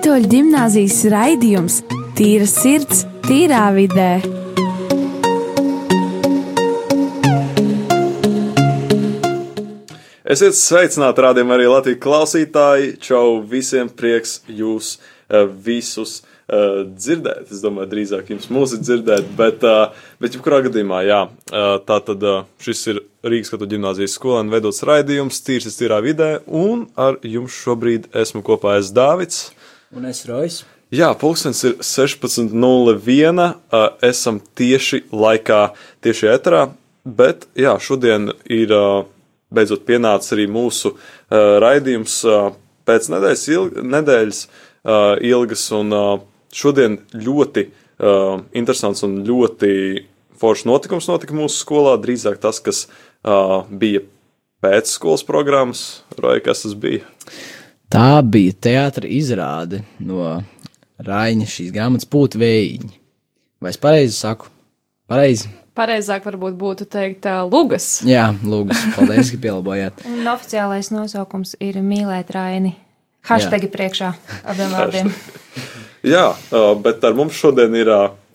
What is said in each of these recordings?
Katoļu gimnāzijas raidījums Tīra sirds, tīrā vidē. Esiet sveicināti, rādījumā arī Latvijas klausītāji. Čau visiem prieks jūs uh, visus uh, dzirdēt. Es domāju, drīzāk jums mūsu dzirdēt, bet, uh, bet jebkurā gadījumā, jā, uh, tā tad uh, šis ir Rīgas Katoļu gimnāzijas skolēnu veidots raidījums Tīrs tīrā vidē, un ar jums šobrīd esmu kopā es Dāvids. Un es Rojas. Jā, pulkstenis ir 16.01. Uh, esam tieši laikā, tieši etrā, bet jā, šodien ir. Uh, beidzot pienāca arī mūsu uh, raidījums uh, pēc nedēļas, ilg, nedēļas uh, ilgas, un uh, šodien ļoti uh, interesants un ļoti foršs notikums notika mūsu skolā. Drīzāk tas, kas uh, bija pēc skolas programmas, vai kas tas bija? Tā bija teātris izrāde no Raina šīs grāmatas Pūtvējiņa. Vai es pareizi saku? Pareizi. Pareizāk varbūt būtu teikt uh, lugas. Jā, lūgas. Paldies, ka pielabojāt. Un oficiālais nosaukums ir mīlēt Raini. Hashtagi priekšā abiem vārdiem. Jā, bet ar mums šodien ir,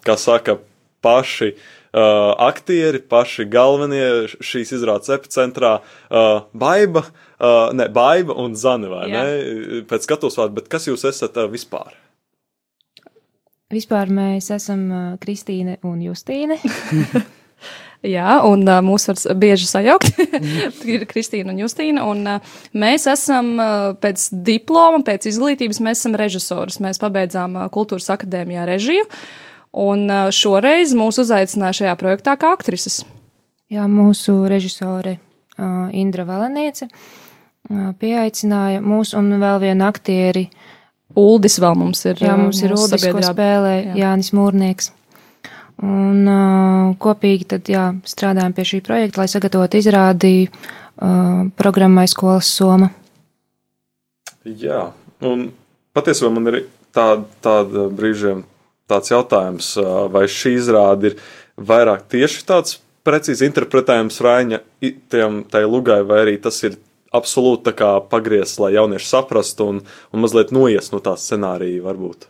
kā saka, paši aktieri, paši galvenie šīs izrādes epicentrā Baiba, uh, ne, Baiba un Zani, vai Jā. ne? Pēc skatos vārdu, bet kas jūs esat uh, vispār? Vispār mēs esam uh, Kristīne un Justīne. Jā, un uh, mūs var bieži sajaukt. ir Kristīna un Justīna. Un, uh, mēs esam uh, pēc diploma, pēc izglītības, mēs esam režisoris. Mēs pabeidzām uh, kultūras akadēmijā režiju. Un uh, šoreiz mūs uzaicināja šajā projektā kā aktrises. Jā, mūsu režisore uh, Indra Valeniece uh, pieaicināja mūs un vēl vienu aktieri. Uldis vēl mums ir. Jā, mums ir Uldis, ko sabiedrā- spēlē Jā. Jānis Mūrnieks. Un uh, kopīgi tad, jā, strādājam pie šī projekta, lai sagatavotu izrādi uh, programmai skolas soma. Jā, un patiesībā man ir tāda, tāda brīžiem tāds jautājums, vai šī izrāde ir vairāk tieši tāds precīzi interpretējams Raņa i- tiem, tai lugai, vai arī tas ir absolūti pagriezts, lai jaunieši saprastu un, un mazliet noies no tā scenārija varbūt.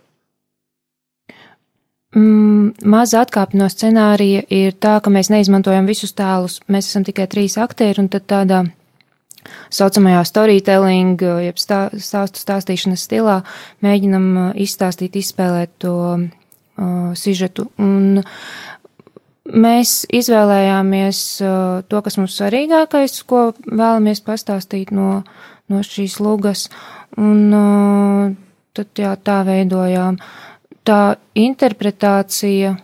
Mm, maza atkāpe no scenārija ir tā, ka mēs neizmantojam visus tēlus. Mēs esam tikai trīs aktieri, un tādā saucamajā storytelling, jeb stā, stāstu stāstīšanas stilā mēģinam uh, izstāstīt, izspēlēt to uh, sižetu. Un mēs izvēlējāmies uh, to, kas mums svarīgākais, ko vēlamies pastāstīt no, no šīs lugas, un uh, tad jā, tā veidojām. Tā interpretācija.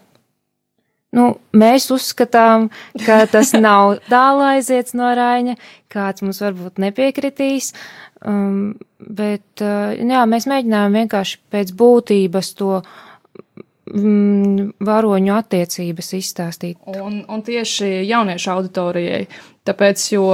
Nu, mēs uzskatām, ka tas nav tālu aiziets no Raņa, kāds mums varbūt nepiekritīs, um, bet uh, jā, mēs mēģinājām vienkārši pēc būtības to mm, varoņu attiecības izstāstīt. Un, un tieši jauniešu auditorijai. Tāpēc, jo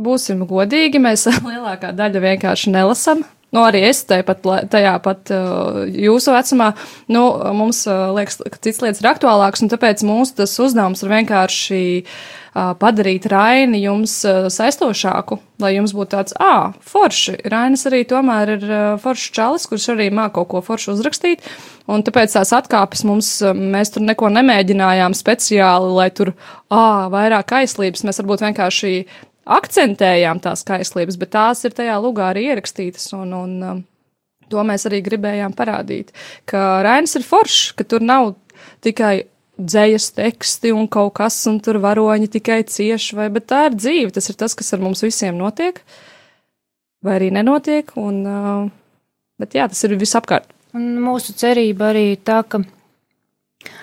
būsim godīgi, mēs lielākā daļa vienkārši nelasam. Nu, arī es tāpat, tajā pat uh, jūsu vecumā, nu, mums uh, liekas, ka cits lietas ir aktuālāks, un tāpēc mūsu tas uzdevums ir vienkārši uh, padarīt Raini jums saistošāku, lai jums būtu tāds, ā, forši. Rainis arī tomēr ir foršs čalis, kurš arī māk kaut ko foršu uzrakstīt, un tāpēc tās atkāpes mums, mēs tur neko nemēģinājām speciāli, lai tur, ā, vairāk aizslības, mēs varbūt vienkārši akcentējām tās kaislības, bet tās ir tajā lugā arī ierakstītas, un, un to mēs arī gribējām parādīt, ka Rainis ir foršs, ka tur nav tikai dzējas teksti un kaut kas, un tur varoņi tikai cieši, vai, bet tā ir dzīve, tas ir tas, kas ar mums visiem notiek, vai arī nenotiek, un, bet jā, tas ir visapkārt. Un mūsu cerība arī tā, ka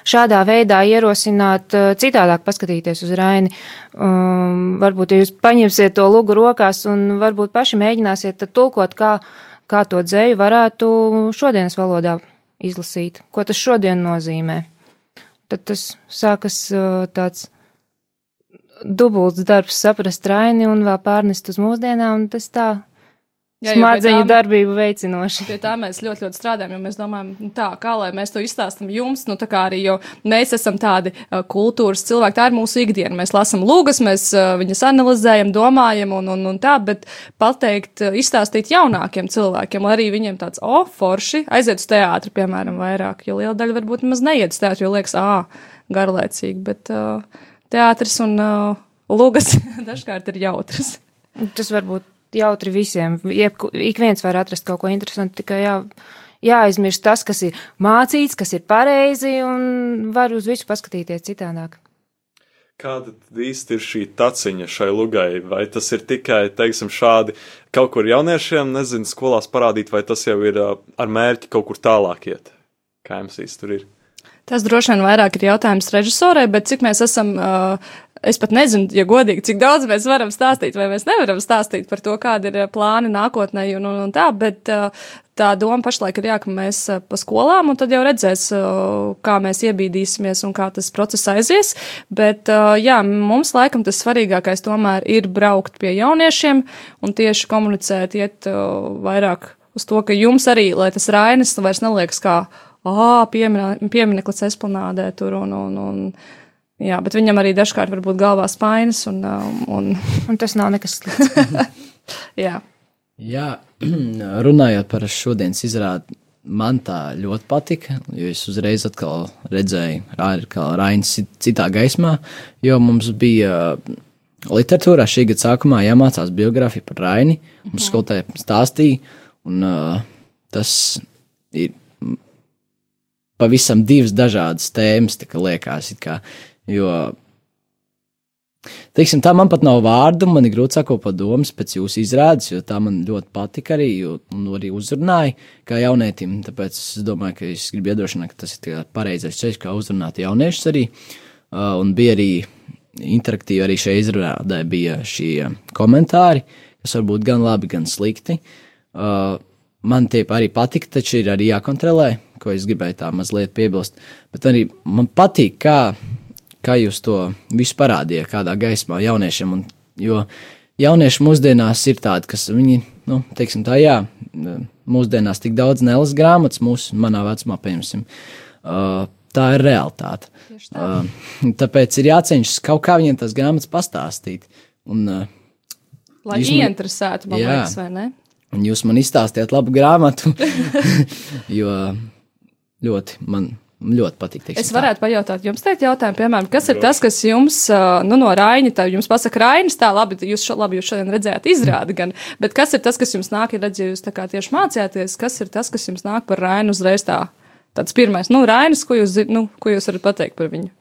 šādā veidā ierosināt citādāk paskatīties uz Raini. Um, varbūt ja jūs paņemsiet to lugu rokās un varbūt paši mēģināsiet tulkot, kā, kā to dzēju varētu šodienas valodā izlasīt, ko tas šodien nozīmē. Tad tas sākas uh, tāds dubults darbs saprast Raini un vēl pārnest uz mūsdienām, un tas tā Jā, Smadzeņu tā- darbību veicinoši. Pie tā mēs ļoti, ļoti strādājam, jo mēs domājam, nu, tā, kā lai mēs to izstāstam jums, nu, tā kā arī, jo mēs esam tādi uh, kultūras cilvēki, tā ir mūsu ikdiena. Mēs lasām lūgas, mēs uh, viņas analizējam, domājam un, un, un tā, bet pateikt, uh, izstāstīt jaunākiem cilvēkiem, lai arī viņiem tāds, o, forši, aiziet uz teātri, piemēram, vairāk, jo liela daļa varbūt maz neiet uz teātri, jo liekas, ā, garlaicīgi, bet uh, teātris un uh, lūgas dažkārt ir jautras. Tas var būt jautri visiem. Jebku, ik viens var atrast kaut ko interesantu, tikai jā, jāaizmirst tas, kas ir mācīts, kas ir pareizi, un var uz visu paskatīties citādāk. Kāda īsti ir šī taciņa šai lugai? Vai tas ir tikai, teiksim, šādi kaut kur jauniešiem, nezinu, skolās parādīt, vai tas jau ir ar mērķi kaut kur tālāk iet? Kā jums īsti tur ir? Tas droši vien vairāk ir jautājums režisorai, bet cik mēs esam, uh, es pat nezinu, ja godīgi, cik daudz mēs varam stāstīt, vai mēs nevaram stāstīt par to, kāda ir uh, plāni nākotnē un, un, un tā, bet uh, tā doma pašlaik ir jā, ka mēs uh, pa skolām, un tad jau redzēs, kā mēs iebīdīsimies un kā tas process aizies, bet jā, mums laikam tas svarīgākais tomēr ir braukt pie jauniešiem un tieši komunicēt, iet vairāk uz to, ka jums arī, lai tas rainis vairs neliekas kā ah, piemineklis esplanādē tur un, un, un, jā, bet viņam arī dažkārt var būt galvā spainas un, um, un, Un tas nav nekas slikts. jā. Jā, runājot par šodienas izrādi, man tā ļoti patika, jo es uzreiz atkal redzēju, kā Rainis citā gaismā, jo mums bija literatūrā šī gada sākumā jāmācās biogrāfija par Raini. Mums skolotāji stāstīja, un uh, tas ir pavisam divas dažādas tēmas, tā kā liekas, it kā, jo Teiksim, tā man pat nav vārdu, man ir grūti sakot domas pēc jūsu izrādes, jo tā man ļoti patika arī, jo, un arī uzrunāja kā jaunietim. Tāpēc es domāju, ka es gribu iedrošināt, ka tas ir pareizais ceļš, kā uzrunāt jauniešus arī. Uh, un bija arī interaktīvi arī šajā izrādē bija šie komentāri, kas var būt gan labi, gan slikti. Uh, man tie arī patika, taču ir arī jākontrolē, ko es gribēju tā mazliet piebilst. Bet arī man patīk, kā kā jūs to visu parādījāt, kādā gaismā jauniešiem. Un, jo jaunieši mūsdienās ir tādi, kas viņi, nu, teiksim tā, jā, mūsdienās tik daudz nelas grāmatas, mūsu manā vecumā, piemēram, uh, tā ir realitāte. Tā. Uh, tāpēc ir jācenšas kaut kā viņiem tas grāmatas pastāstīt. Un, uh, Lai Jūs ieinteresētu, man Jā. liekas, vai ne? un jūs man izstāstījāt labu grāmatu, jo ļoti man ļoti patīk. teiksim Es tā. varētu pajautāt jums teikt jautājumu, piemēram, kas ir tas, kas jums, nu, no Raini, tā jums pasaka Rainis, tā labi, jūs, šo, labi, jūs šodien redzējāt izrādi gan, bet kas ir tas, kas jums nāk, ir redzēju, jūs tā kā tieši mācījāties, kas ir tas, kas jums nāk par Rainu uzreiz tā, tāds pirmais, nu, Rainis, ko jūs, nu, ko jūs varat pateikt par viņu?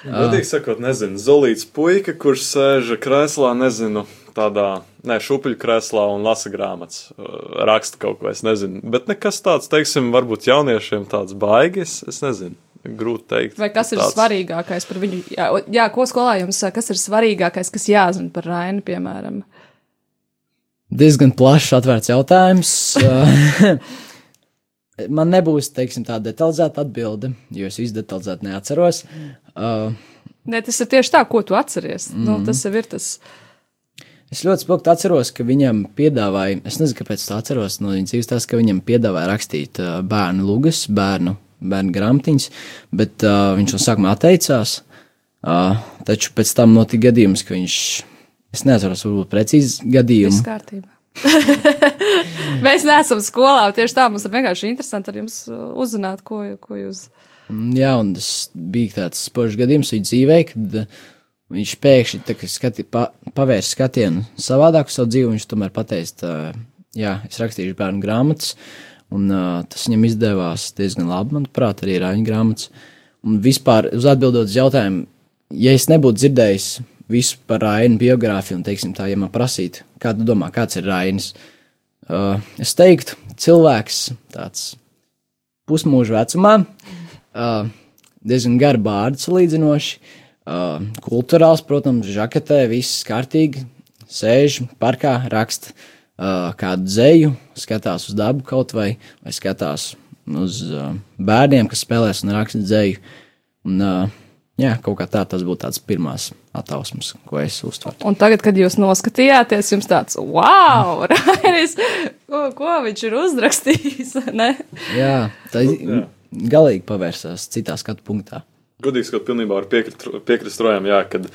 Godīgi sakot, nezinu, Zolīts puika, kurš sēž krēslā, nezinu, tādā, ne, šupuļu krēslā un lasa grāmatas, uh, raksta kaut ko, es nezinu. Bet nekas tāds, teiksim, varbūt jauniešiem tāds baigis, es nezinu, grūti teikt. Vai kas ir tāds. svarīgākais par viņu? Jā, jā ko skolā jums, ā, kas ir svarīgākais, kas jāzina par Rainu, piemēram? diezgan plašs, atvērts jautājums. Man nebūs, teiksim, tā detalizēta atbilde, jo es visu detalizēti neatceros. Uh, Nē, tas ir tieši tā, ko tu atceries. Mm. Nu, tas jau ir tas. Es ļoti spilgti atceros, ka viņam piedāvāja, es nezinu, kāpēc tā atceros no viņa dzīves, tas, ka viņam piedāvāja rakstīt uh, bērnu lugas, bērnu, bērnu grāmatiņas, bet uh, viņš no sākuma atteicās. Uh, taču pēc tam notika gadījums, ka viņš, es neatceros, varbūt precīzi Viss gadījumu. kārtībā. Mēs neesam skolā. Tieši tā mums ir vienkārši interesanti ar jums uh, uzzināt, ko, ko jūs. Mm, Jā, un tas bija tāds spožs gadījums viņa dzīvē, kad viņš pēkšņi tā, skati, pa, pavērsa skatienu savādāk uz savu dzīvi. Viņš tomēr pateica, jā, es rakstīšu bērnu grāmatas, un uh, tas viņam izdevās diezgan labi, manuprāt, arī rāņu grāmatas. Un vispār, uz atbildot uz jautājumu, ja es nebūtu dzirdējis visu par Rainu biogrāfiju, un, teiksim, tā, ja man prasītu, kā tu domā, kāds ir Rainis, uh, es teiktu, cilvēks tāds pusmūža vecumā, uh, diezgan gara bārda salīdzinoši, uh, kultūrāls, protams, žaketē, viss kārtīgi, sēž parkā, raksta uh, kādu dzēju, skatās uz dabu kaut vai, vai skatās uz uh, bērniem, kas spēlēs un raksta dzēju. Un, uh, jā, kaut kā tā tas būtu tāds pirmās attausmas, ko es uztveru. Un tagad, kad jūs noskatījāties, jums tāds - wow, Rainis, ko, ko viņš ir uzrakstījis? ne? Jā, tā galīgi pavērsās citā skatu punktā. Godīgi sakot, pilnībā var piekrist, piekrist Rojam, jā, kad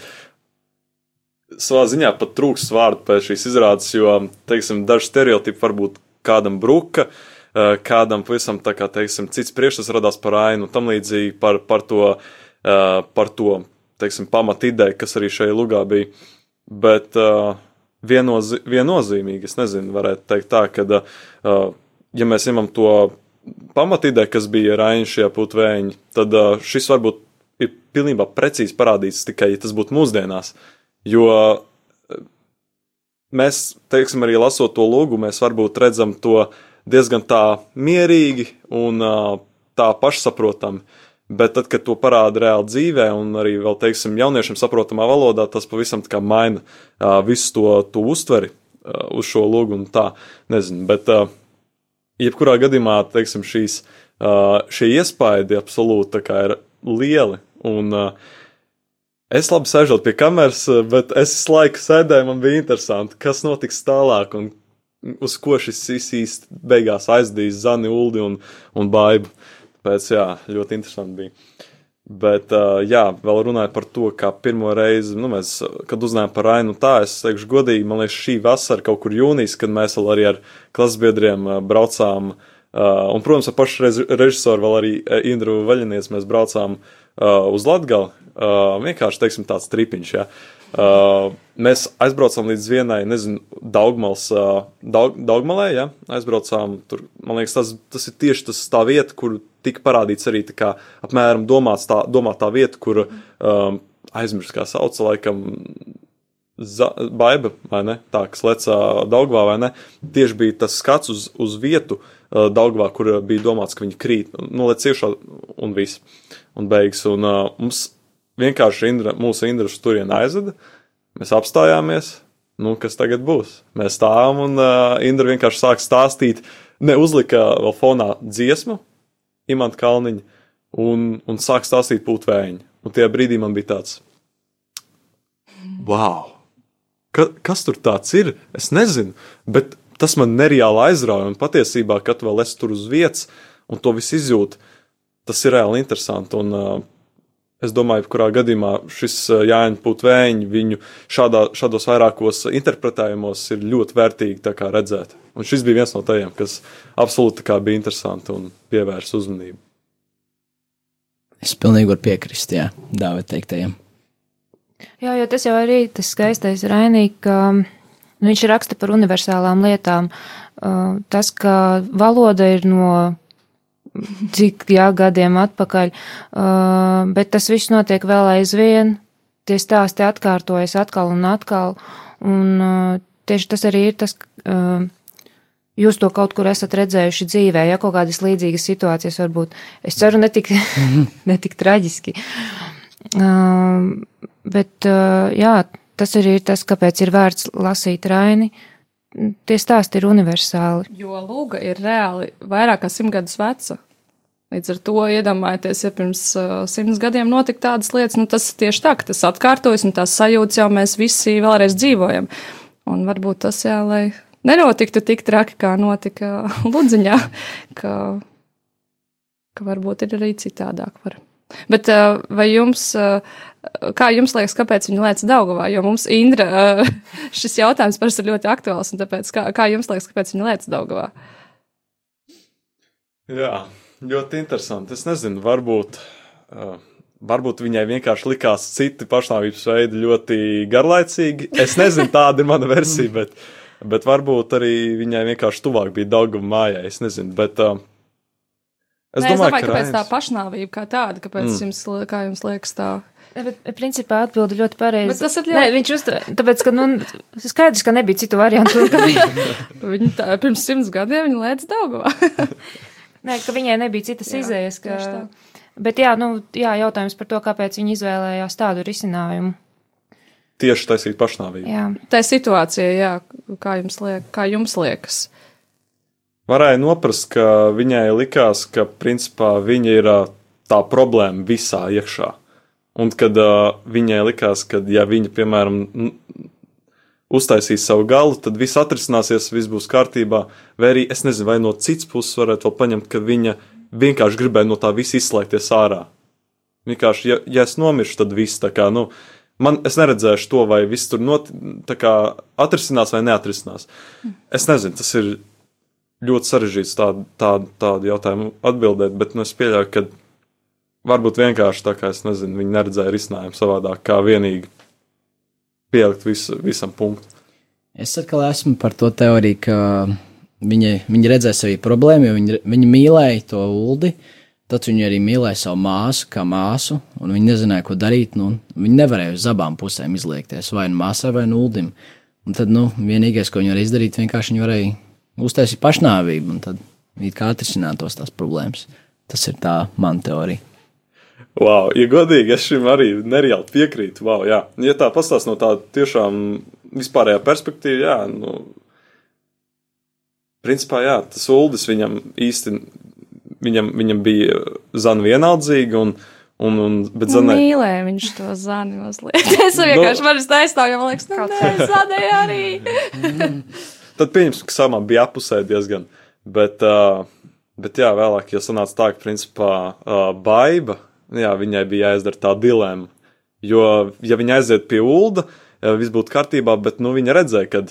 savā ziņā pat trūks vārdu pēc šīs izrādes, jo, teiksim, daži stereotipi varbūt kādam bruka, eh, kādam pavisam tā kā, teiksim, cits priekšstats radās par ainu un tam līdzīgi par, par to, eh, par to, teiksim, pamat ideju, kas arī šajā lugā bija. Bet uh, viennozi, viennozīmīgi, es nezinu, varētu teikt tā, ka, ja mēs ņemam to pamatīdē, kas bija Raina šajā putvēņa, tad šis varbūt ir pilnībā precīzi parādīts tikai, ja tas būtu mūsdienās. Jo mēs, teiksim, arī lasot to lūgu, mēs varbūt redzam to diezgan tā mierīgi un uh, tā pašsaprotami. Bet tad, kad to parāda reāli dzīvē, un arī vēl, teiksim, jauniešiem saprotamā valodā, tas pavisam tā kā maina uh, visu to, to uztveri uh, uz šo lūgu un tā, nezinu, bet uh, jebkurā gadījumā, teiksim, šīs, uh, šie iespaidi absolūti ir lieli, un uh, es labi sēžot pie kameras, bet es visu laiku sēdēju, man bija interesanti, kas notiks tālāk, un uz ko šis īsti beigās aizdīs Zani, Uldi un, un Baibu. Tāpēc, jā, ļoti interesanti bija. Bet, jā, vēl runājot par to, kā pirmo reizi, nu, mēs, kad uzzinājām par Ainu, tā es teikšu godīgi, man liekas, šī vasara, kaut kur jūnijas, kad mēs vēl arī ar klasbiedriem braucām, uh, un, protams, ar pašu režisoru vēl arī Indru Vaļiniec mēs braucām uh, uz Latgali, uh, vienkārši, teiksim, tāds tripiņš. Uh, mēs aizbraucām līdz vienai, nezinu, Daugmals, uh, Daug, Daugmalē, jā, aizbraucām tur, man liekas, tas, tas ir tieši tas tā vieta, kur tika parādīts arī tā kā apmēram domāts tā, domāt tā vieta, kur um, aizmirst, kā sauc, laikam, za, baiba, vai ne, tā, kas lecā Daugvā, vai ne, tieši bija tas skats uz, uz vietu uh, Daugvā, kur bija domāts, ka viņi krīt, nolec iekšā un viss, un beigas, un uh, mums vienkārši Indra, mūsu Indras turien aizveda, mēs apstājāmies, nu, kas tagad būs? Mēs stāvam un uh, Indra vienkārši sāk stāstīt, neuzlika vēl fonā dziesmu, Imants Kalniņš, un, un sāk stāstīt pūtvēju. Un tajā brīdī man bija tāds, wow! Ka, kas tur tāds ir? Es nezinu, bet tas man nereāli aizrauja. Un patiesībā, kad vēl es tur uz vietas un to visu izjūtu, tas ir reāli interesanti. Un, uh, Es domāju, ka kurā gadījumā šis Jāņa Putvēņa viņu šādā, šādos vairākos interpretējumos ir ļoti vērtīgi redzēt. Un šis bija viens no tajiem, kas absolūti bija interesanti un pievērsa uzmanību. Es pilnīgi varu piekrist, jā, Dāvida teiktajam. Jā, jo tas jau arī tas skaistais Rainī, ka viņš raksta par universālām lietām. Tas, ka valoda ir no cik jā, gadiem atpakaļ, bet tas viss notiek vēl aizvien, tie stāsti atkārtojas atkal un atkal, un tieši tas arī ir tas, jūs to kaut kur esat redzējuši dzīvē, ja kaut kādas līdzīgas situācijas varbūt, es ceru, netik, netik traģiski. Uh, bet, uh, jā, tas arī ir tas, kāpēc ir vērts lasīt Raini. Tie stāsti ir universāli. Jo lūga ir reāli vairāk kā simt gadus veca. Līdz ar to iedomājieties, ja pirms uh, simts gadiem notika tādas lietas, nu tas tieši tā, ka tas atkārtojas un tās sajūtas jau mēs visi vēlreiz dzīvojam. Un varbūt tas jā, lai nenotiktu tik traki, kā notika Ludziņā, ka, ka varbūt ir arī citādāk. Var. Bet uh, vai jums, uh, kā jums liekas, kāpēc viņi lēca Daugavā? Jo mums Indra šis jautājums parasti ir ļoti aktuāls, un tāpēc kā, kā jums liekas, kāpēc viņi lēca Daugavā? Jā. Ļoti interesanti. Es nezinu, varbūt, uh, varbūt viņai vienkārši likās citi pašnāvības veidi ļoti garlaicīgi. Es nezinu, tāda ir mana versija, bet, bet varbūt arī viņai vienkārši tuvāk bija Daugava mājai. Es nezinu, bet. Uh, es, Nē, domāju, es domāju, ka kāpēc Rainis... tā pašnāvība kā tāda, kāpēc mm. jums, kā jums liekas tā? Bet, principā, atbildi ļoti pareizi. Tas ir ļoti... Nē, viņš uztver, tāpēc, ka, nu, skaidrs, ka nebija citu variantu. viņa tā, pirms simts gadiem viņa lēca Daugavā. Nē, ka viņai nebija citas jā, izējas. Ka... Bet jā, nu, jā, jautājums par to, kāpēc viņi izvēlējās tādu risinājumu. Tieši taisīt pašnāvību. Jā. Tā situācija, jā, kā jums, liek, kā jums liekas? Varēja noprast, ka viņai likās, ka principā viņa ir tā problēma visā iekšā. Un kad uh, viņai likās, ka, ja viņa, piemēram, uztaisīs savu galu, tad viss atrisināsies, viss būs kārtībā. Vai arī es nezinu, vai no citas puses varētu vēl paņemt, ka viņa vienkārši gribēja no tā visa izslēgties ārā. Vienkārši, ja, ja es nomiršu, tad viss tā kā, nu, man, es neredzēšu to, vai viss tur not, kā, atrisinās vai neatrisinās. Es nezinu, tas ir ļoti sarežģīts tādu, tādu, tādu jautājumu atbildēt, bet nu, es pieļauju, ka varbūt vienkārši tā kā es nezinu, viņi neredzēja risinājumu savādāk, kā vienīgi pielikt visu, visam punktu. Es atkal esmu par to teoriju, ka viņi, viņi redzēja sevī problēmu, jo viņi, viņi mīlēja to uldi. Tad viņi arī mīlēja savu māsu, kā māsu, un viņi nezināja, ko darīt. Nu, viņi nevarēja uz abām pusēm izliekties, vai nu māsai, vai nu uldim. Un tad, nu, vienīgais, ko viņi varēja izdarīt, vienkārši viņi varēja uztaisīt pašnāvību, un tad it kā atrisinātos tās problēmas. Tas ir tā mana teorija. Wow, ja godīgi, es šim arī nereāli piekrītu. Wow, jā. ja tā pastāsta no tāda tiešām vispārējā perspektīva, jā, nu, principā, jā, tas Uldis viņam īsti, viņam, viņam bija zana vienaldzīga un, un, un bet zanai. Mīlēja viņš to zani mazliet. Es vienkārši no, varu aizstāvēt, jo man liekas, nu, nē, zanai arī. Tad pieņemsim, ka samā bija apusē diezgan, bet, uh, bet jā, vēlāk, ja sanāca tā, ka principā uh, baiba, jā, viņai bija jāizdara tā dilemma. Jo, ja viņa aiziet pie ULDA, viss būtu kārtībā, bet nu, viņa redzēja, ka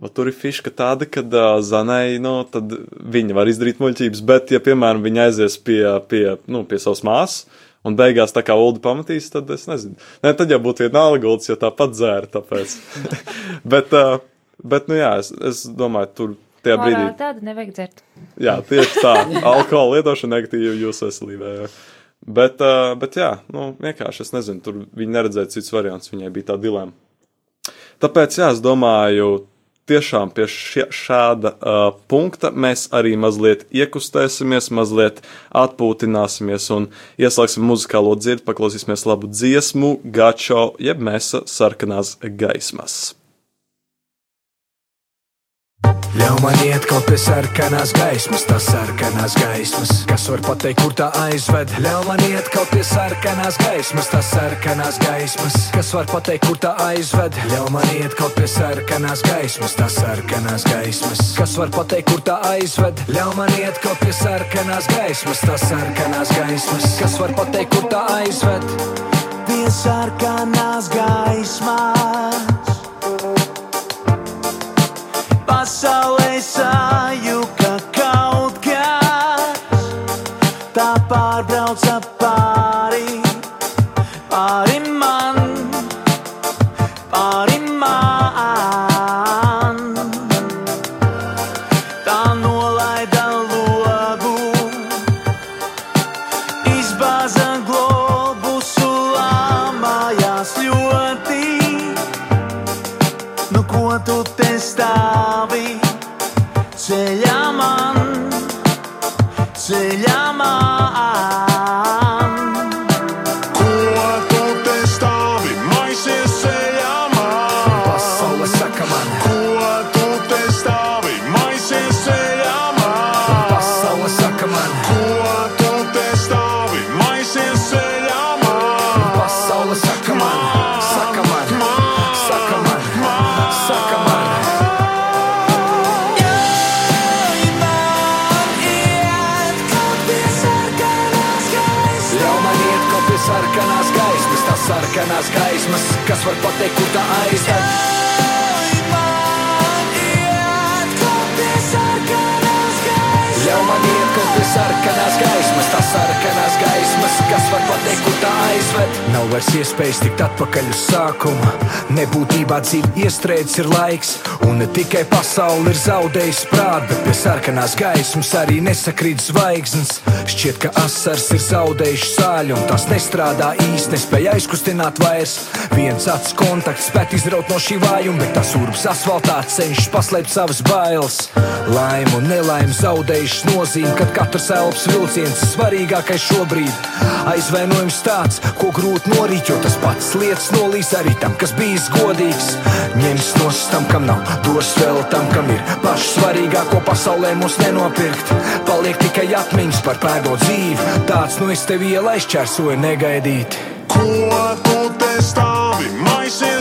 va, tur ir fiška tāda, ka uh, Zanai, nu, tad viņa var izdarīt muļķības, bet, ja, piemēram, viņa aizies pie, pie, nu, pie savas māsas, un beigās tā kā ULDA pamatīs, tad es nezinu. Nē, tad jau būtu vienalga ULDS, jo tā pat dzēra, tāpēc. bet, uh, bet, nu jā, es, es domāju, tur tajā brīdī. Tāda nevajag dzert. Jā, tieši tā. Alkohola lietošana negatīvi jūsu veselībai. Bet, uh, bet jā, nu, vienkārši es nezinu, tur viņi neredzēja cits variants, viņai bija tā dilema. Tāpēc, jā, es domāju, tiešām pie šie, šāda uh, punkta mēs arī mazliet iekustēsimies, mazliet atpūtināsimies un ieslēgsim muzikālo dzirdi, paklausīsimies labu dziesmu, gačo, jeb mēsa sarkanās gaismas. Ļauj man iet kaut pie sarkanās gaismas, tās sarkanās gaismas, kas var pateikt, kur tā aizved. Ļauj man iet kaut pie sarkanās gaismas, tās sarkanās gaismas, kas var pateikt, kur tā aizved. Ļauj man iet kaut pie sarkanās gaismas, tās sarkanās gaismas, kas var pateikt, kur tā aizved. Ļauj man iet kaut pie sarkanās gaismas, tās sarkanās gaismas, kas var pateikt, kur tā aizved. Pie sarkanās gaismas. Pasaulē sajuka kaut kas, tā pārbrauca kas var pateikt, kur tā aizved. Ļauj man iet kaut pie sarkanās gaismas, tās sarkanās gaismas, kas var pateikt, kur tā aizved. Nav vairs iespējas tikt atpakaļ uz sākumu. Nebūtībā dzīve iestrēdzis ir laiks, un ne tikai pasaule ir zaudējusi prātu, bet pie sarkanās gaismas arī nesakrīt zvaigznes. Šķiet, ka asars ir zaudējuši sāļu, un tās nestrādā īsti, nespēja aizkustināt vairs. Viens acs kontakts spēt izraut no šī vājuma, bet tas urbs asfaltā cenšas paslēpt savas bailes. Laime un nelaime zaudējušas nozīmi, kad katrs elpas vilciens ir svarīgākais šobrīd. Aizvainojums tāds, ko grūti norīt, jo tas pats lietas nolīs arī tam, kas bijis godīgs. Ņems nos tam, kam nav, dos vēl tam, kam ir pašu svarīgāko pasaulē mums nenopirkt. Paliek tikai atmiņas par pēdo dzīvi, tāds no es tevi ielaišķērsoju negaidīt. Ko tu te stāvi, maisies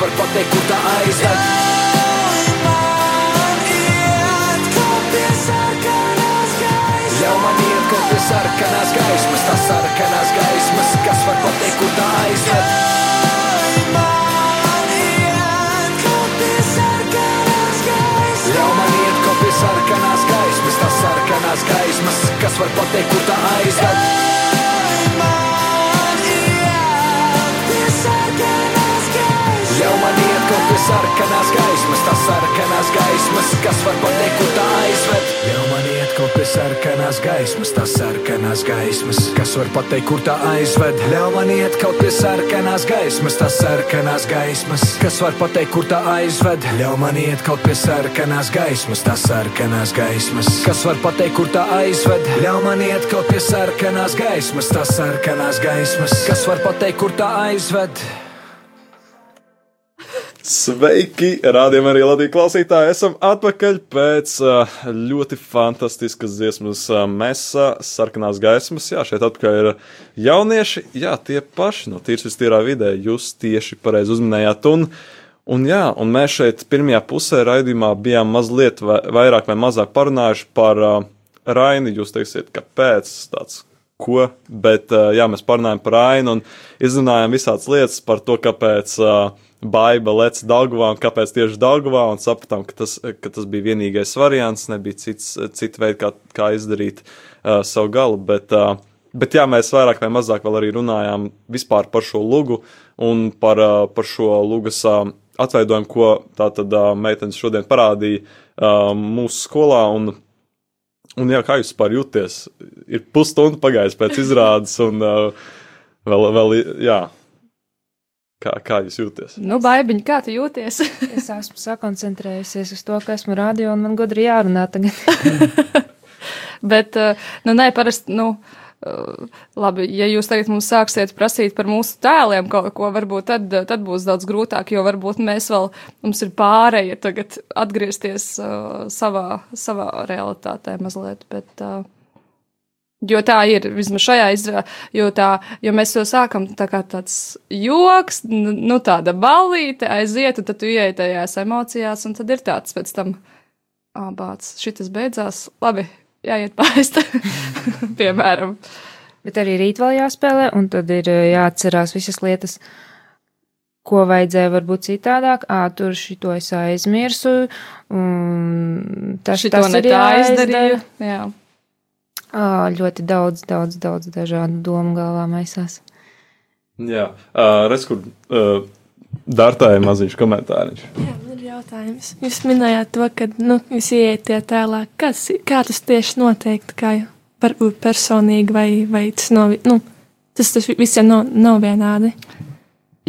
gaismas, kas var pateikt, kur tā aizved. Ļauj man iet kaut pie sarkanās gaismas, tās sarkanās gaismas, kas var pateikt, kur tā aizved. Ļauj man iet kaut pie sarkanās gaismas, tās sarkanās gaismas, kas var pateikt, kur tā aizved. Sarkanās gaismas, kas var pateikt, kur tā aizved. Ļauj man iet kaut pie sarkanās gaismas, tās sarkanās gaismas, kas var pateikt, kur tā aizved. Ļauj man iet kaut pie sarkanās gaismas, tās sarkanās gaismas, kas var pateikt, kur tā aizved. Ļauj man iet kaut pie sarkanās gaismas, tās sarkanās gaismas, kas var pateikt, kur tā aizved. Ļauj man iet kaut pie sarkanās gaismas, tās sarkanās gaismas, kas var pateikt, kur tā aizved. Sveiki, rādījumā arī Latvijas klausītāji. Esam atpakaļ pēc uh, ļoti fantastiskas dziesmas uh, mesā, sarkanās gaismas. Jā, šeit atpakaļ ir jaunieši, jā, tie paši no tīras vistīrā vidē. Jūs tieši pareizi uzminējāt. Un, un, jā, un mēs šeit pirmajā pusē raidījumā bijām mazliet vai, vairāk vai mazāk parunājuši par uh, Raini. Jūs teiksiet, kāpēc tāds ko, bet uh, jā, mēs parunājam par ainu un izrunājam visādas lietas par to, kāpēc uh, Baiba lec Daugavā un kāpēc tieši Daugavā un sapratām, ka tas, ka tas bija vienīgais variants, nebija cits, cita veida, kā, kā izdarīt uh, savu galu, bet, uh, bet jā, mēs vairāk vai mazāk vēl arī runājām vispār par šo lugu un par, uh, par šo lugas uh, atveidojumu, ko tātad uh, meitenes šodien parādīja uh, mūsu skolā un Un, jā, kā jūs vispār jūties? Ir pusstunda pagājusi pēc izrādes, un uh, vēl, vēl, jā. Kā, kā jūs jūties? Nu, baigiņ, kā tu jūties? Es esmu sakoncentrējusies uz to, ka esmu radio un man gudri jārunā tagad. Bet, uh, nu, nē, parasti, nu, uh, labi, ja jūs tagad mums sāksiet prasīt par mūsu tēliem kaut ko, varbūt tad, tad būs daudz grūtāk, jo varbūt mēs vēl, mums ir pārēja tagad atgriezties uh, savā, savā realitātē mazliet, bet. Uh, Jo tā ir, vismaz šajā izrādē, jo, tā, jo mēs to sākam tā kā tāds joks, nu tāda balīte aiziet, un tad tu ieej tajās emocijās, un tad ir tāds pēc tam, ah, bāc, šitas beidzās, labi, jāiet pāriest, piemēram. Bet arī rīt vēl jāspēlē, un tad ir eh, jāatcerās visas lietas, ko vajadzēja varbūt citādāk. Ā, tur šito es aizmirsu, un tas, Šito tas ir tā jāizdara. izdarīju, jā. Ā, ļoti daudz, daudz, daudz dažādu domu galvā maisās. Jā, uh, redz, kur uh, Dārtāja maziņš komentāriņš. Jā, ir jautājums. Jūs minējāt to, ka nu, jūs ieiet tie tēlā. Kas, kā tas tieši noteikti? Kā varbūt personīgi vai, vai tas nav, nu, tas, tas visiem nav, nav vienādi.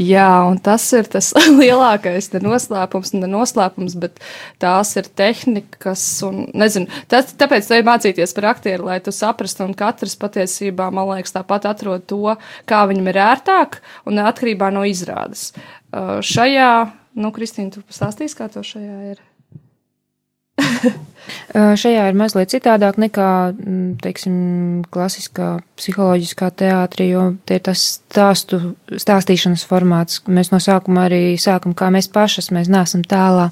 Jā, un tas ir tas lielākais noslēpums, ne noslēpums, bet tās ir tehnikas, un nezinu, tas, tāpēc te ir mācīties par aktieru, lai tu saprastu, un katrs patiesībā, man liekas, tāpat atrod to, kā viņam ir ērtāk, un atkarībā no izrādes. Uh, šajā, nu, Kristīna, tu pastāstīsi, kā to šajā ir? Šajā ir mazliet citādāk nekā, mm, teiksim, klasiskā psiholoģiskā teātrī, jo te ir tas stāstu, stāstīšanas formāts. Mēs no sākuma arī sākam kā mēs pašas, mēs neesam tēlā.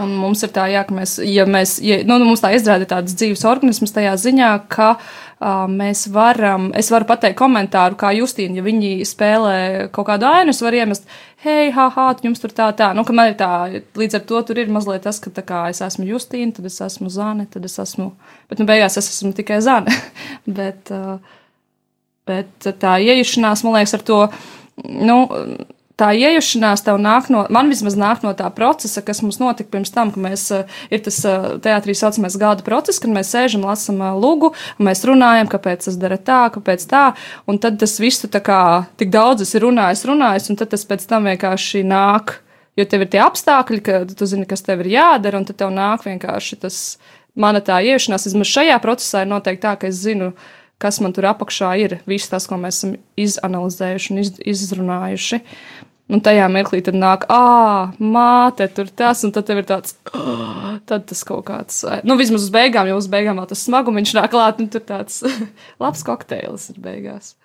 Un mums ir tā, jā, ka mēs, ja mēs, ja, nu, mums tā izrāda tāds dzīves organisms tajā ziņā, ka uh, mēs varam, es varu pateikt komentāru, kā Justīna, ja viņi spēlē kaut kādu ainu, es varu iemest, hei, ha, ha, jums tur tā, tā, nu, ka man ir tā, līdz ar to tur ir mazliet tas, ka tā kā es esmu Justīna, tad es esmu Zane, tad es esmu, bet, nu, beigās es esmu tikai Zane, bet, uh, bet tā iejušanās, man liekas, ar to, nu, tā iejušanās tev nāk no, man vismaz nāk no tā procesa, kas mums notika pirms tam, ka mēs uh, ir tas uh, teātrī saucamais gada process, kad mēs sēžam, lasam uh, lugu, mēs runājam, kāpēc tas dara tā, kāpēc tā, un tad tas visu tā kā tik daudz es ir runājis, runājis, un tad tas pēc tam vienkārši nāk, jo tev ir tie apstākļi, ka tu zini, kas tev ir jādara, un tad tev nāk vienkārši tas mana tā iešanās. Vismaz šajā procesā ir noteikti tā, ka es zinu, kas man tur apakšā ir, viss tas, ko mēs esam izanalizējuši un iz, izrunājuši. Un tajā mirklī tad nāk, ah, māte, tur tas, un tad tev ir tāds, oh, tad tas kaut kāds, nu, vismaz uz beigām, jau uz beigām vēl tas smagums nāk klāt, un tur tāds labs kokteils ir beigās.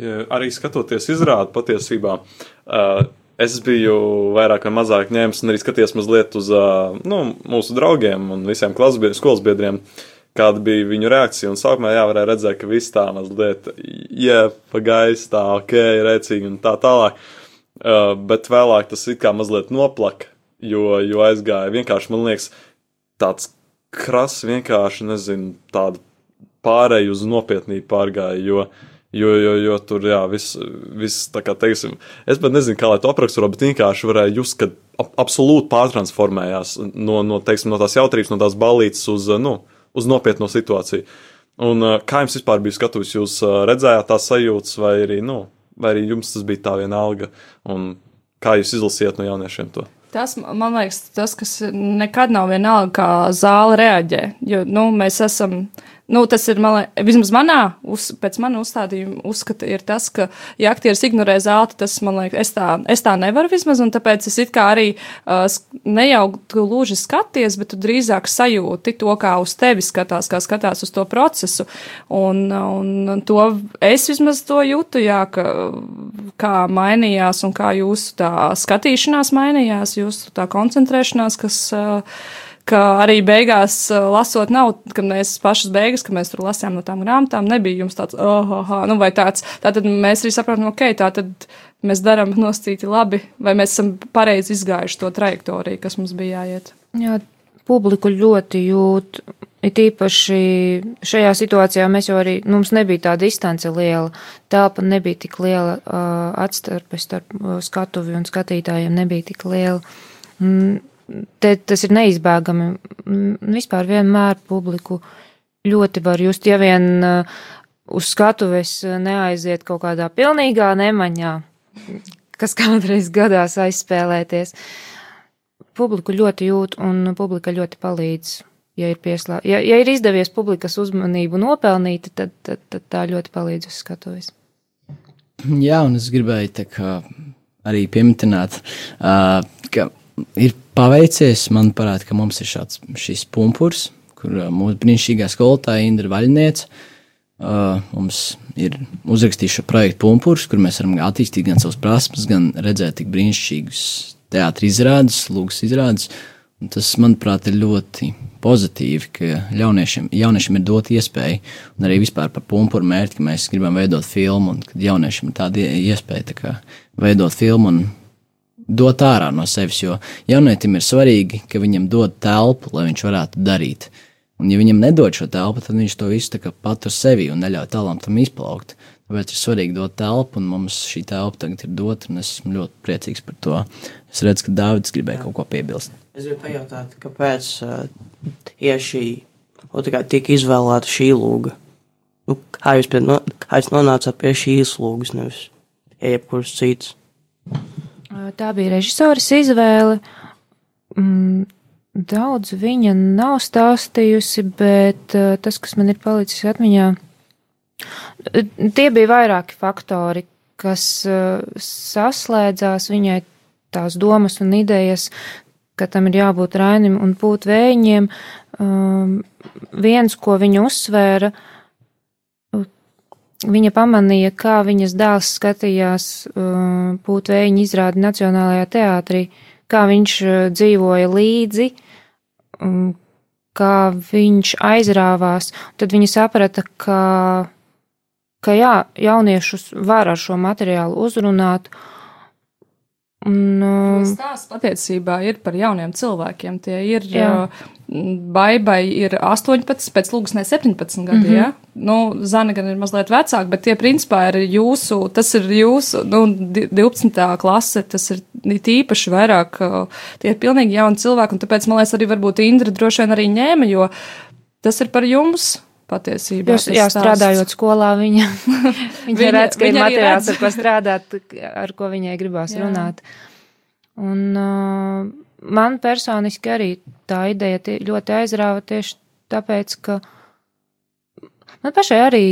Ja, arī skatoties izrādi patiesībā, uh, es biju vairāk vai mazāk ņēmis un arī skaties mazliet uz uh, nu, mūsu draugiem un visiem skolas biedriem. Uh, kāda bija viņu reakcija. Un sākumā jā, varēja redzēt, ka viss tā mazliet iepa gaisa, tā ok, rēcīgi un tā tālāk. Uh, bet vēlāk tas it kā mazliet noplaka, jo, jo aizgāja vienkārši, man liekas, tāds krass, vienkārši, nezinu, tāda pārēju uz nopietnību pārgāja, jo, jo, jo, jo tur, jā, viss, vis, tā kā, teiksim, es pat nezinu, kā lai to apraksturo, bet vienkārši varēja just, ka absolūti pārtransformējās no, no, teiksim, no tās jautrības, no tās balītes uz, nu, uz nopietnu situāciju. Un, uh, kā jums vispār bija skatuves, jūs uh, redzējāt tās sajūtas, vai arī, nu, vai arī jums tas bija tā vienalga, un kā jūs izlasījāt no jauniešiem to? Tas, man liekas, tas, kas nekad nav vienalga, kā zāle reaģē. Jo, nu, mēs esam uh, Nu, tas ir, man, vismaz manā, uz, pēc mana uzstādījuma, uzskata, ir tas, ka, ja aktieris ignorē zelta, tas, man liekas, es tā, es tā nevaru vismaz, un tāpēc es it kā arī uh, ne jau tu lūži skaties, bet tu drīzāk sajūti to, kā uz tevi skatās, kā skatās uz to procesu, un, un to es vismaz to jūtu, jā, ka, kā mainījās un kā jūsu tā skatīšanās mainījās, jūsu tā koncentrēšanās, kas. Uh, ka arī beigās lasot, nav, ka mēs pašas beigas, ka mēs tur lasījām no tām grāmatām, nebija jums tāds, oh, oh, oh, nu vai tāds, tātad mēs arī saprotam, ok, tātad mēs darām noscīti labi, vai mēs esam pareizi izgājuši to trajektoriju, kas mums bija jāiet. Jā, publiku ļoti jūt. It īpaši šajā situācijā mēs jau arī, nu, mums nebija tā distance liela, telpa nebija tik liela, uh, atstarpe starp skatuvi un skatītājiem nebija tik liela. Mm, te, tas ir neizbēgami. Vispār vienmēr publiku ļoti var just, ja vien uh, uz skatuves neaiziet kaut kādā pilnīgā nemaņā, kas kādreiz gadās aizspēlēties. Publiku ļoti jūt un publika ļoti palīdz. Ja ir, pieslā... ja, ja ir izdevies publikas uzmanību nopelnīt, tad, tad, tad tā ļoti palīdz uz skatuves. Jā, un es gribēju kā, arī pieminēt, uh, ka ir paveicies. Man parāda, ka mums ir šāds šis pumpurs, kur mūsu brīnišķīgā skolotāja Indra Vaļniece. Uh, mums ir uzrakstījis šo projektu pumpurs, kur mēs varam attīstīt gan savas prasmes, gan redzēt tik brīnišķīgus teātris izrādes, lūgas izrādes. Un tas, manuprāt, ir ļoti pozitīvi, ka jauniešiem, jauniešiem ir dota iespēja, un arī vispār par pumpuru mērķi, ka mēs gribam veidot filmu, un kad jauniešiem ir tāda iespēja tā kā, veidot filmu un dot ārā no sevis, jo jaunietim ir svarīgi, ka viņam dod telpu, lai viņš varētu darīt. Un, ja viņam nedod šo telpu, tad viņš to visu patur sevi un neļauj tālāk tam izplaukt. Tāpēc ir svarīgi dot telpu, un mums šī telpa tagad ir dota, un es esmu ļoti priecīgs par to. Es redzu, ka Dārvids gribēja kaut ko piebilst. Es gribu pajautāt, kāpēc tieši tika izvēlēta šī lūga? Nu, kā, jūs pie, no, kā jūs nonācāt pie šīs lūgas, nevis jebkuras citas? Tā bija režisoras izvēle. Mm, daudz viņa nav stāstījusi, bet tas, kas man ir palicis atmiņā, tie bija vairāki faktori, kas saslēdzās viņai tās domas un idejas, ka tam ir jābūt rainim un būt vējiņiem. Um, viens, ko viņa uzsvēra, uh, Viņa pamanīja, kā viņas dēls skatījās uh, pūtvējiņu izrādi Nacionālajā teātrī, kā viņš uh, dzīvoja līdzi, um, kā viņš aizrāvās. Tad viņa saprata, ka, ka jā, jauniešus var ar šo materiālu uzrunāt, Un, um, Stāsts patiesībā ir par jauniem cilvēkiem. Tie ir Jā. Baibai ir 18, pēc lūgas ne 17 gadi, mm -hmm. ja? Nu, Zana gan ir mazliet vecāka, bet tie principā ir jūsu, tas ir jūsu, nu, di- 12. klase, tas ir tīpaši vairāk, uh, tie ir pilnīgi jauni cilvēki, un tāpēc, man liekas, arī varbūt Indra droši vien arī ņēma, jo tas ir par jums patiesībā. Tas jā, strādājot skolā, viņa, viņa, Viņa- redz, ka ir viņa arī materiāls, ar ko strādāt, ar ko viņai gribās Jā. runāt. Un uh, man personiski arī tā ideja ļoti aizrāva tieši tāpēc, ka man pašai arī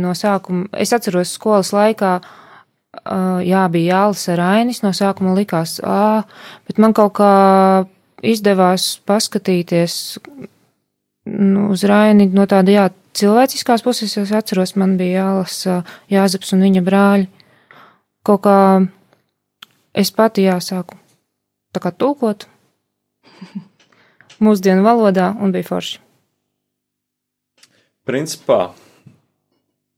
no sākuma, es atceros skolas laikā, uh, jā, bija Jālis ar Ainis, no sākuma likās, ā, bet man kaut kā izdevās paskatīties nu, uz Raini no tāda, jā, cilvēciskās puses. Es atceros, man bija jālasa Jāzeps un viņa brāļi. Kaut kā es pati jāsāku tā kā tulkot mūsdienu valodā un bija forši. Principā,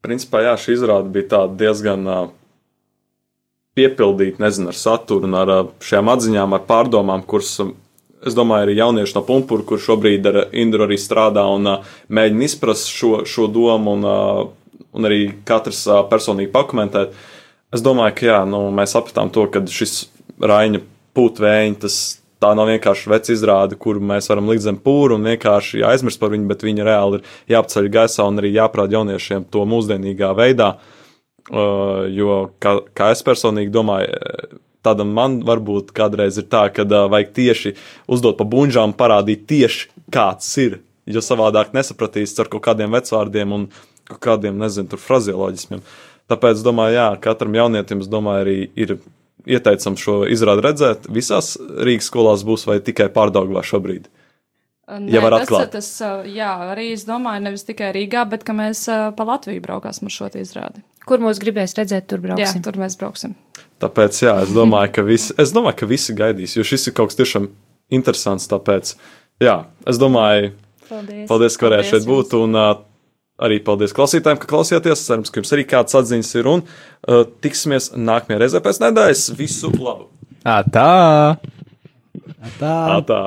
principā jā, šī izrāde bija tāda diezgan piepildīta, nezinu, ar saturu ar šīm atziņām, ar pārdomām, kuras, es domāju, arī jaunieši no Punkūra, kur šobrīd ar Indru arī strādā un mēģina izprast šo, šo domu un, un arī katrs personīgi pakomentēt. Es domāju, ka jā, nu, mēs sapratām to, ka šis Raina pūtvēņi, tas tā nav vienkārši veca izrāde, kuru mēs varam likt zem pūra un vienkārši aizmirst par viņu, bet viņa reāli ir jāapceļ gaisā un arī jāprāt jauniešiem to mūsdienīgā veidā. Uh, jo, kā, kā es personīgi domāju, eh, tādam man varbūt kādreiz ir tā, ka uh, vajag tieši uzdot pa bunžām, parādīt tieši kāds ir, jo savādāk nesapratīs ar kaut kādiem vecvārdiem un kaut kādiem, nezinu, frazioloģismiem. Tāpēc, domāju, jā, katram jaunietim, domāju, arī ir ieteicams šo izrādi redzēt. Visās Rīgas skolās būs vai tikai pārdaugvā šobrīd. Nē, Ja var tas, atklāt. tas, uh, jā, arī es domāju, nevis tikai Rīgā, bet ka mēs pa Latviju braukāsim ar šo izrādi. Kur mūs gribēs redzēt, tur Jā, brauksim. tur mēs brauksim. Tāpēc, jā, es domāju, ka visi, es domāju, ka visi gaidīs, jo šis ir kaut kas tiešām interesants. Tāpēc, jā, es domāju, Paldies. paldies, ka varējāt šeit būt. Un arī paldies klausītājiem, ka klausījāties. Cerams, ka jums arī kādas atziņas ir. Un uh, tiksimies nākamajā reizē pēc nedēļas. Visu labu! Ā, tā! Ā, tā! Tā!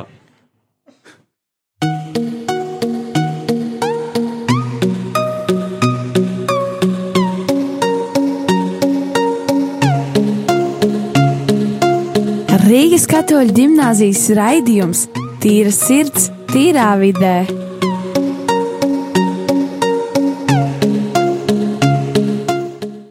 Rīgas katoļu ģimnāzijas raidījums Tīra sirds, tīrā vidē.